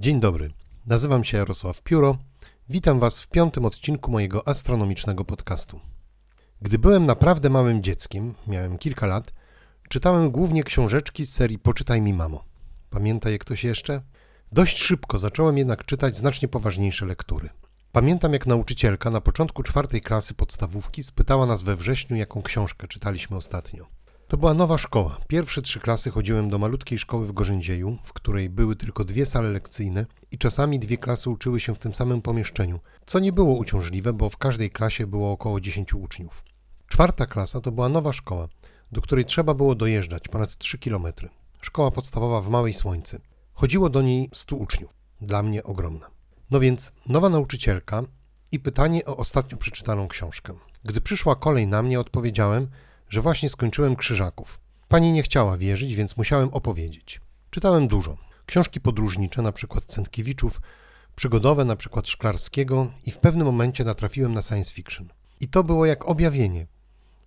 Dzień dobry, nazywam się Jarosław Pióro. Witam Was w piątym odcinku mojego astronomicznego podcastu. Gdy byłem naprawdę małym dzieckiem, miałem kilka lat, czytałem głównie książeczki z serii Poczytaj mi mamo. Pamięta je ktoś jeszcze? Dość szybko zacząłem jednak czytać znacznie poważniejsze lektury. Pamiętam, jak nauczycielka na początku czwartej klasy podstawówki spytała nas we wrześniu, jaką książkę czytaliśmy ostatnio. To była nowa szkoła. Pierwsze trzy klasy chodziłem do malutkiej szkoły w Gorzędzieju, w której były tylko dwie sale lekcyjne i czasami dwie klasy uczyły się w tym samym pomieszczeniu, co nie było uciążliwe, bo w każdej klasie było około 10 uczniów. Czwarta klasa to była nowa szkoła, do której trzeba było dojeżdżać ponad 3 kilometry. Szkoła podstawowa w Małej Słońcy. Chodziło do niej 100 uczniów. Dla mnie ogromna. No więc nowa nauczycielka i pytanie o ostatnio przeczytaną książkę. Gdy przyszła kolej na mnie, odpowiedziałem, że właśnie skończyłem Krzyżaków. Pani nie chciała wierzyć, więc musiałem opowiedzieć. Czytałem dużo. Książki podróżnicze, na przykład Centkiewiczów, przygodowe, na przykład Szklarskiego i w pewnym momencie natrafiłem na science fiction. I to było jak objawienie.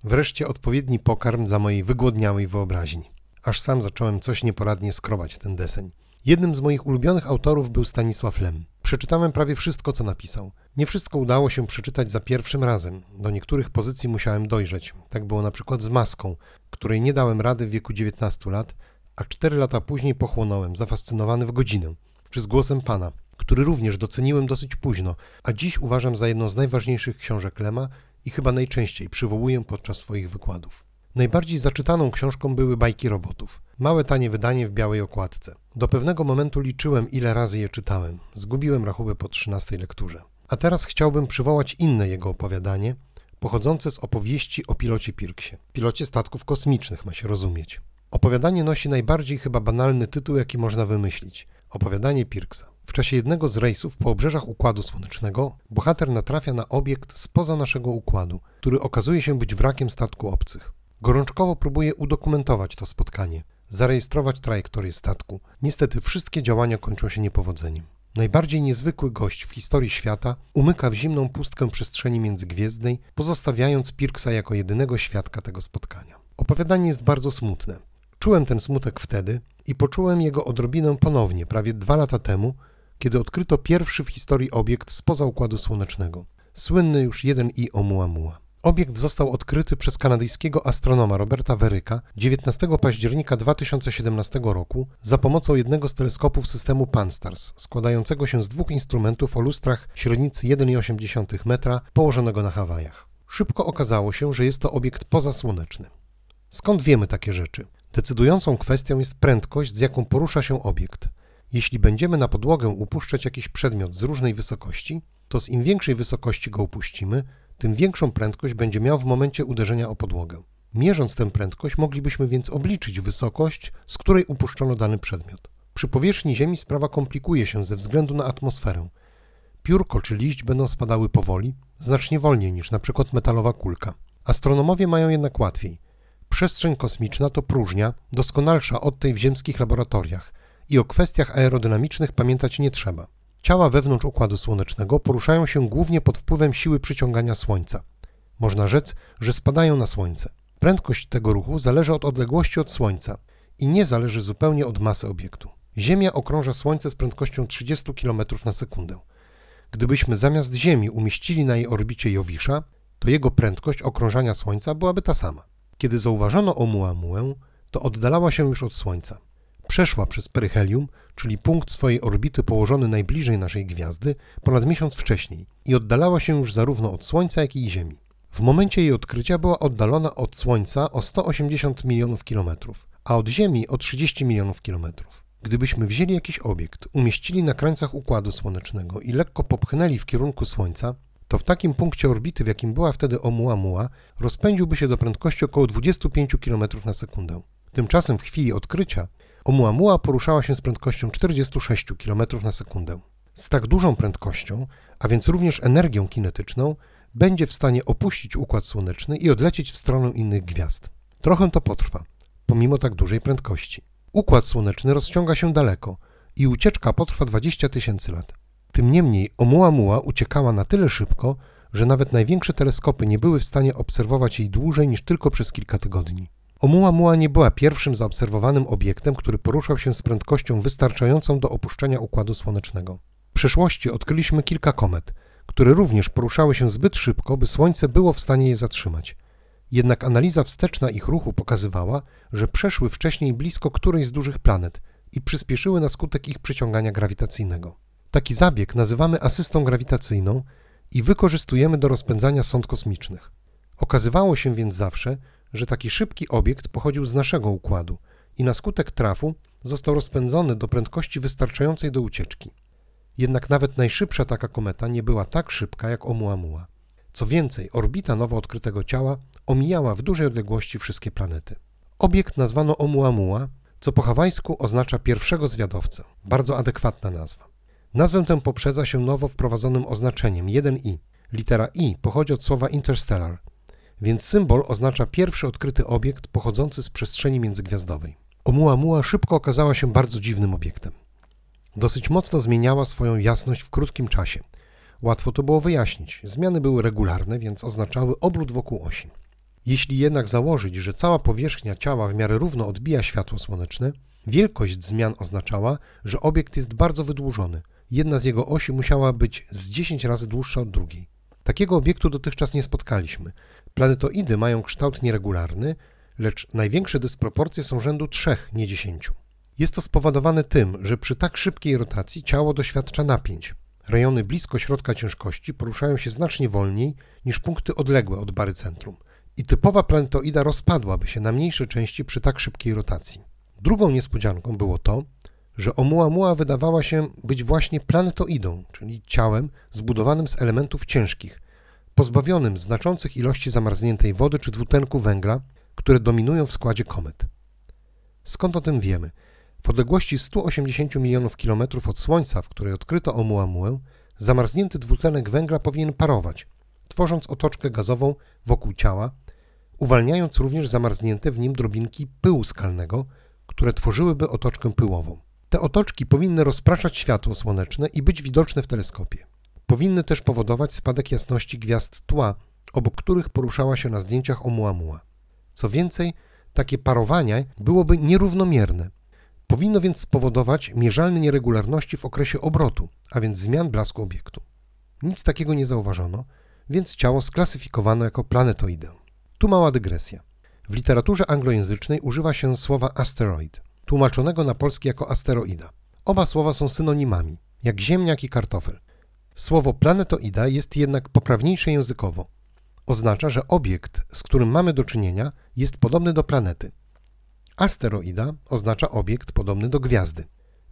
Wreszcie odpowiedni pokarm dla mojej wygłodniałej wyobraźni. Aż sam zacząłem coś nieporadnie skrobać w ten deseń. Jednym z moich ulubionych autorów był Stanisław Lem. Przeczytałem prawie wszystko, co napisał. Nie wszystko udało się przeczytać za pierwszym razem. Do niektórych pozycji musiałem dojrzeć. Tak było na przykład z Maską, której nie dałem rady w wieku 19 lat, a cztery lata później pochłonąłem, zafascynowany w godzinę, czy z głosem Pana, który również doceniłem dosyć późno, a dziś uważam za jedną z najważniejszych książek Lema i chyba najczęściej przywołuję podczas swoich wykładów. Najbardziej zaczytaną książką były bajki robotów. Małe, tanie wydanie w białej okładce. Do pewnego momentu liczyłem, ile razy je czytałem. Zgubiłem rachubę po trzynastej lekturze. A teraz chciałbym przywołać inne jego opowiadanie, pochodzące z opowieści o pilocie Pirksie. Pilocie statków kosmicznych ma się rozumieć. Opowiadanie nosi najbardziej chyba banalny tytuł, jaki można wymyślić. Opowiadanie Pirksa. W czasie jednego z rejsów po obrzeżach Układu Słonecznego bohater natrafia na obiekt spoza naszego układu, który okazuje się być wrakiem statku obcych. Gorączkowo próbuje udokumentować to spotkanie, zarejestrować trajektorię statku. Niestety wszystkie działania kończą się niepowodzeniem. Najbardziej niezwykły gość w historii świata umyka w zimną pustkę przestrzeni międzygwiezdnej, pozostawiając Pirksa jako jedynego świadka tego spotkania. Opowiadanie jest bardzo smutne. Czułem ten smutek wtedy i poczułem jego odrobinę ponownie, prawie dwa lata temu, kiedy odkryto pierwszy w historii obiekt spoza Układu Słonecznego. Słynny już 1I Oumuamua. Obiekt został odkryty przez kanadyjskiego astronoma Roberta Veryka 19 października 2017 roku za pomocą jednego z teleskopów systemu Pan-STARRS, składającego się z dwóch instrumentów o lustrach średnicy 1,8 metra położonego na Hawajach. Szybko okazało się, że jest to obiekt pozasłoneczny. Skąd wiemy takie rzeczy? Decydującą kwestią jest prędkość, z jaką porusza się obiekt. Jeśli będziemy na podłogę upuszczać jakiś przedmiot z różnej wysokości, to z im większej wysokości go upuścimy, tym większą prędkość będzie miał w momencie uderzenia o podłogę. Mierząc tę prędkość, moglibyśmy więc obliczyć wysokość, z której upuszczono dany przedmiot. Przy powierzchni Ziemi sprawa komplikuje się ze względu na atmosferę. Piórko czy liść będą spadały powoli, znacznie wolniej niż np. metalowa kulka. Astronomowie mają jednak łatwiej. Przestrzeń kosmiczna to próżnia, doskonalsza od tej w ziemskich laboratoriach i o kwestiach aerodynamicznych pamiętać nie trzeba. Ciała wewnątrz Układu Słonecznego poruszają się głównie pod wpływem siły przyciągania Słońca. Można rzec, że spadają na Słońce. Prędkość tego ruchu zależy od odległości od Słońca i nie zależy zupełnie od masy obiektu. Ziemia okrąża Słońce z prędkością 30 km na sekundę. Gdybyśmy zamiast Ziemi umieścili na jej orbicie Jowisza, to jego prędkość okrążania Słońca byłaby ta sama. Kiedy zauważono Oumuamuę, to oddalała się już od Słońca przeszła przez peryhelium, czyli punkt swojej orbity położony najbliżej naszej gwiazdy, ponad miesiąc wcześniej i oddalała się już zarówno od Słońca, jak i Ziemi. W momencie jej odkrycia była oddalona od Słońca o 180 milionów kilometrów, a od Ziemi o 30 milionów kilometrów. Gdybyśmy wzięli jakiś obiekt, umieścili na krańcach Układu Słonecznego i lekko popchnęli w kierunku Słońca, to w takim punkcie orbity, w jakim była wtedy Oumuamua, rozpędziłby się do prędkości około 25 km na sekundę. Tymczasem w chwili odkrycia Oumuamua poruszała się z prędkością 46 km na sekundę. Z tak dużą prędkością, a więc również energią kinetyczną, będzie w stanie opuścić Układ Słoneczny i odlecieć w stronę innych gwiazd. Trochę to potrwa, pomimo tak dużej prędkości. Układ Słoneczny rozciąga się daleko i ucieczka potrwa 20 tysięcy lat. Tym niemniej Oumuamua uciekała na tyle szybko, że nawet największe teleskopy nie były w stanie obserwować jej dłużej niż tylko przez kilka tygodni. Oumuamua nie była pierwszym zaobserwowanym obiektem, który poruszał się z prędkością wystarczającą do opuszczenia Układu Słonecznego. W przeszłości odkryliśmy kilka komet, które również poruszały się zbyt szybko, by Słońce było w stanie je zatrzymać. Jednak analiza wsteczna ich ruchu pokazywała, że przeszły wcześniej blisko którejś z dużych planet i przyspieszyły na skutek ich przyciągania grawitacyjnego. Taki zabieg nazywamy asystą grawitacyjną i wykorzystujemy do rozpędzania sond kosmicznych. Okazywało się więc zawsze, że taki szybki obiekt pochodził z naszego układu i na skutek trafu został rozpędzony do prędkości wystarczającej do ucieczki. Jednak nawet najszybsza taka kometa nie była tak szybka jak Oumuamua. Co więcej, orbita nowo odkrytego ciała omijała w dużej odległości wszystkie planety. Obiekt nazwano Oumuamua, co po hawajsku oznacza pierwszego zwiadowcę. Bardzo adekwatna nazwa. Nazwę tę poprzedza się nowo wprowadzonym oznaczeniem 1i. Litera i pochodzi od słowa interstellar, więc symbol oznacza pierwszy odkryty obiekt pochodzący z przestrzeni międzygwiazdowej. Oumuamua szybko okazała się bardzo dziwnym obiektem. Dosyć mocno zmieniała swoją jasność w krótkim czasie. Łatwo to było wyjaśnić. Zmiany były regularne, więc oznaczały obrót wokół osi. Jeśli jednak założyć, że cała powierzchnia ciała w miarę równo odbija światło słoneczne, wielkość zmian oznaczała, że obiekt jest bardzo wydłużony. Jedna z jego osi musiała być z 10 razy dłuższa od drugiej. Takiego obiektu dotychczas nie spotkaliśmy. Planetoidy mają kształt nieregularny, lecz największe dysproporcje są rzędu 3, nie 10. Jest to spowodowane tym, że przy tak szybkiej rotacji ciało doświadcza napięć. Rejony blisko środka ciężkości poruszają się znacznie wolniej niż punkty odległe od bary centrum i typowa planetoida rozpadłaby się na mniejsze części przy tak szybkiej rotacji. Drugą niespodzianką było to, że Oumuamua wydawała się być właśnie planetoidą, czyli ciałem zbudowanym z elementów ciężkich, pozbawionym znaczących ilości zamarzniętej wody czy dwutlenku węgla, które dominują w składzie komet. Skąd o tym wiemy? W odległości 180 milionów kilometrów od Słońca, w której odkryto Oumuamuę, zamarznięty dwutlenek węgla powinien parować, tworząc otoczkę gazową wokół ciała, uwalniając również zamarznięte w nim drobinki pyłu skalnego, które tworzyłyby otoczkę pyłową. Te otoczki powinny rozpraszać światło słoneczne i być widoczne w teleskopie. Powinny też powodować spadek jasności gwiazd tła, obok których poruszała się na zdjęciach Oumuamua. Co więcej, takie parowanie byłoby nierównomierne. Powinno więc spowodować mierzalne nieregularności w okresie obrotu, a więc zmian blasku obiektu. Nic takiego nie zauważono, więc ciało sklasyfikowano jako planetoidę. Tu mała dygresja. W literaturze anglojęzycznej używa się słowa asteroid, tłumaczonego na polski jako asteroida. Oba słowa są synonimami, jak ziemniak i kartofel. Słowo planetoida jest jednak poprawniejsze językowo. Oznacza, że obiekt, z którym mamy do czynienia, jest podobny do planety. Asteroida oznacza obiekt podobny do gwiazdy.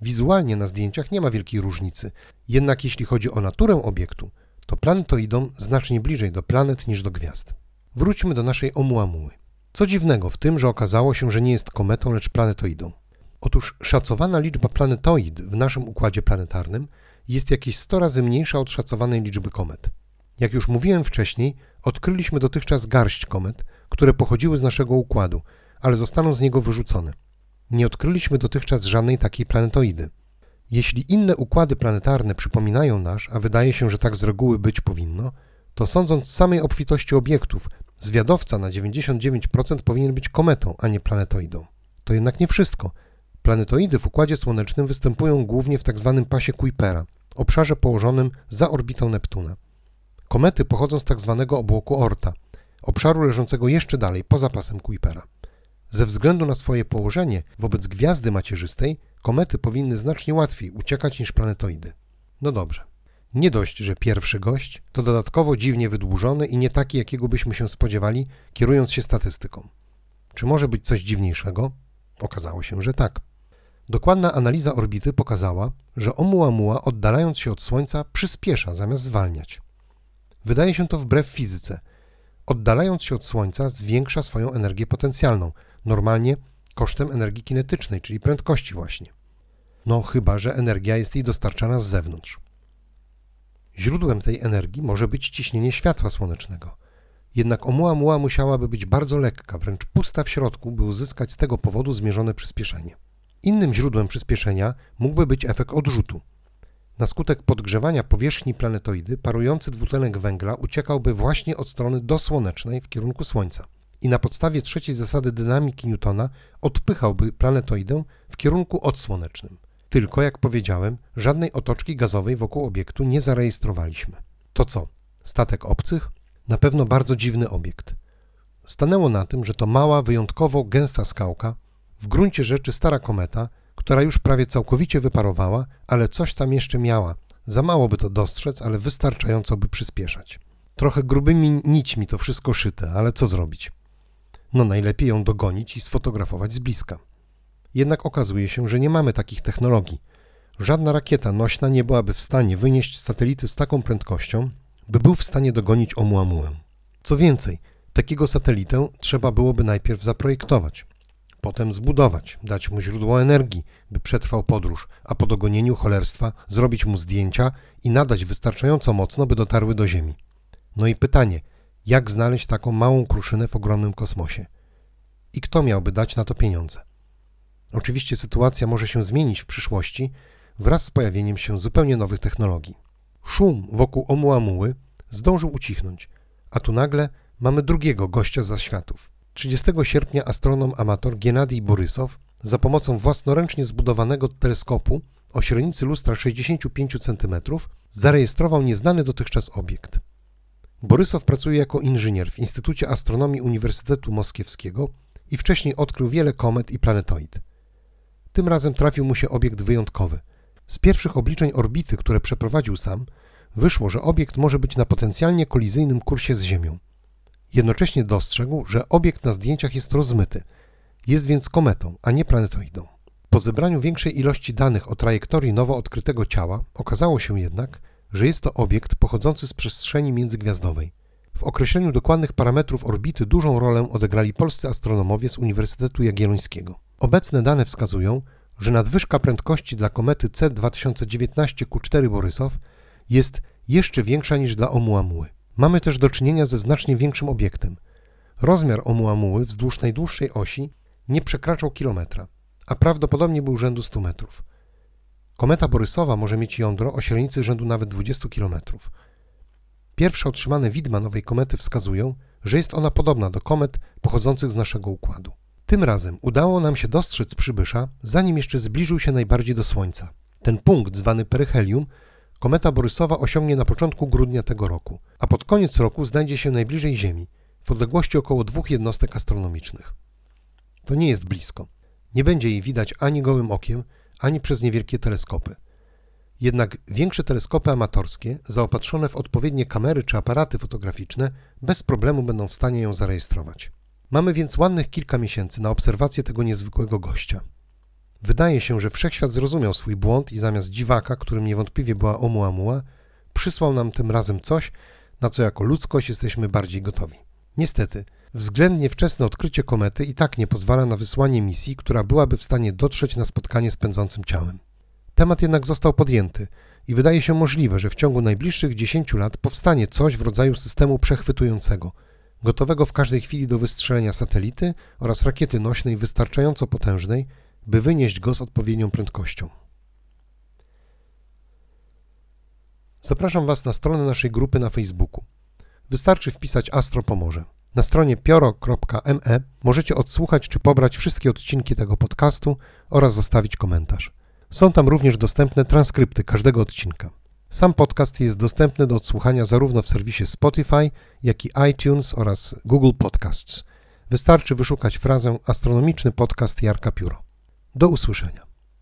Wizualnie na zdjęciach nie ma wielkiej różnicy, jednak jeśli chodzi o naturę obiektu, to planetoidą znacznie bliżej do planet niż do gwiazd. Wróćmy do naszej Oumuamuły. Co dziwnego w tym, że okazało się, że nie jest kometą, lecz planetoidą. Otóż szacowana liczba planetoid w naszym układzie planetarnym jest jakieś 100 razy mniejsza od szacowanej liczby komet. Jak już mówiłem wcześniej, odkryliśmy dotychczas garść komet, które pochodziły z naszego układu, ale zostaną z niego wyrzucone. Nie odkryliśmy dotychczas żadnej takiej planetoidy. Jeśli inne układy planetarne przypominają nasz, a wydaje się, że tak z reguły być powinno, to sądząc z samej obfitości obiektów, zwiadowca na 99% powinien być kometą, a nie planetoidą. To jednak nie wszystko. Planetoidy w Układzie Słonecznym występują głównie w tzw. Tak pasie Kuipera, obszarze położonym za orbitą Neptuna. Komety pochodzą z tzw. Tak obłoku Orta, obszaru leżącego jeszcze dalej, poza pasem Kuipera. Ze względu na swoje położenie wobec gwiazdy macierzystej, komety powinny znacznie łatwiej uciekać niż planetoidy. No dobrze. Nie dość, że pierwszy gość to dodatkowo dziwnie wydłużony i nie taki, jakiego byśmy się spodziewali, kierując się statystyką. Czy może być coś dziwniejszego? Okazało się, że tak. Dokładna analiza orbity pokazała, że Oumuamua oddalając się od Słońca przyspiesza zamiast zwalniać. Wydaje się to wbrew fizyce. Oddalając się od Słońca zwiększa swoją energię potencjalną, normalnie kosztem energii kinetycznej, czyli prędkości właśnie. No chyba, że energia jest jej dostarczana z zewnątrz. Źródłem tej energii może być ciśnienie światła słonecznego. Jednak Oumuamua musiałaby być bardzo lekka, wręcz pusta w środku, by uzyskać z tego powodu zmierzone przyspieszenie. Innym źródłem przyspieszenia mógłby być efekt odrzutu. Na skutek podgrzewania powierzchni planetoidy parujący dwutlenek węgla uciekałby właśnie od strony dosłonecznej w kierunku Słońca. i na podstawie trzeciej zasady dynamiki Newtona odpychałby planetoidę w kierunku odsłonecznym. Tylko, jak powiedziałem, żadnej otoczki gazowej wokół obiektu nie zarejestrowaliśmy. To co? Statek obcych? Na pewno bardzo dziwny obiekt. Stanęło na tym, że to mała, wyjątkowo gęsta skałka, w gruncie rzeczy stara kometa, która już prawie całkowicie wyparowała, ale coś tam jeszcze miała. Za mało by to dostrzec, ale wystarczająco by przyspieszać. Trochę grubymi nićmi to wszystko szyte, ale co zrobić? No najlepiej ją dogonić i sfotografować z bliska. Jednak okazuje się, że nie mamy takich technologii. Żadna rakieta nośna nie byłaby w stanie wynieść satelity z taką prędkością, by był w stanie dogonić Oumuamua. Co więcej, takiego satelitę trzeba byłoby najpierw zaprojektować, potem zbudować, dać mu źródło energii, by przetrwał podróż, a po dogonieniu cholerstwa zrobić mu zdjęcia i nadać wystarczająco mocno, by dotarły do Ziemi. No i pytanie, jak znaleźć taką małą kruszynę w ogromnym kosmosie? I kto miałby dać na to pieniądze? Oczywiście sytuacja może się zmienić w przyszłości wraz z pojawieniem się zupełnie nowych technologii. Szum wokół Oumuamuły zdążył ucichnąć, a tu nagle mamy drugiego gościa za światów. 30 sierpnia astronom amator Gennadij Borysow za pomocą własnoręcznie zbudowanego teleskopu o średnicy lustra 65 cm zarejestrował nieznany dotychczas obiekt. Borysow pracuje jako inżynier w Instytucie Astronomii Uniwersytetu Moskiewskiego i wcześniej odkrył wiele komet i planetoid. Tym razem trafił mu się obiekt wyjątkowy. Z pierwszych obliczeń orbity, które przeprowadził sam, wyszło, że obiekt może być na potencjalnie kolizyjnym kursie z Ziemią. Jednocześnie dostrzegł, że obiekt na zdjęciach jest rozmyty, jest więc kometą, a nie planetoidą. Po zebraniu większej ilości danych o trajektorii nowo odkrytego ciała, okazało się jednak, że jest to obiekt pochodzący z przestrzeni międzygwiazdowej. W określeniu dokładnych parametrów orbity dużą rolę odegrali polscy astronomowie z Uniwersytetu Jagiellońskiego. Obecne dane wskazują, że nadwyżka prędkości dla komety C 2019 Q4 Borysow jest jeszcze większa niż dla Oumuamua. Mamy też do czynienia ze znacznie większym obiektem. Rozmiar Oumuamuły wzdłuż najdłuższej osi nie przekraczał kilometra, a prawdopodobnie był rzędu 100 metrów. Kometa Borysowa może mieć jądro o średnicy rzędu nawet 20 km. Pierwsze otrzymane widma nowej komety wskazują, że jest ona podobna do komet pochodzących z naszego układu. Tym razem udało nam się dostrzec przybysza, zanim jeszcze zbliżył się najbardziej do Słońca. Ten punkt, zwany peryhelium, kometa Borysowa osiągnie na początku grudnia tego roku, a pod koniec roku znajdzie się najbliżej Ziemi, w odległości około dwóch jednostek astronomicznych. To nie jest blisko. Nie będzie jej widać ani gołym okiem, ani przez niewielkie teleskopy. Jednak większe teleskopy amatorskie, zaopatrzone w odpowiednie kamery czy aparaty fotograficzne, bez problemu będą w stanie ją zarejestrować. Mamy więc ładnych kilka miesięcy na obserwację tego niezwykłego gościa. Wydaje się, że wszechświat zrozumiał swój błąd i zamiast dziwaka, którym niewątpliwie była Oumuamua, przysłał nam tym razem coś, na co jako ludzkość jesteśmy bardziej gotowi. Niestety, względnie wczesne odkrycie komety i tak nie pozwala na wysłanie misji, która byłaby w stanie dotrzeć na spotkanie z pędzącym ciałem. Temat jednak został podjęty i wydaje się możliwe, że w ciągu najbliższych 10 lat powstanie coś w rodzaju systemu przechwytującego, gotowego w każdej chwili do wystrzelenia satelity oraz rakiety nośnej wystarczająco potężnej, by wynieść go z odpowiednią prędkością. Zapraszam Was na stronę naszej grupy na Facebooku. Wystarczy wpisać Astro Pomoże. Na stronie pioro.me możecie odsłuchać czy pobrać wszystkie odcinki tego podcastu oraz zostawić komentarz. Są tam również dostępne transkrypty każdego odcinka. Sam podcast jest dostępny do odsłuchania zarówno w serwisie Spotify, jak i iTunes oraz Google Podcasts. Wystarczy wyszukać frazę astronomiczny podcast Jarka Pióro. Do usłyszenia.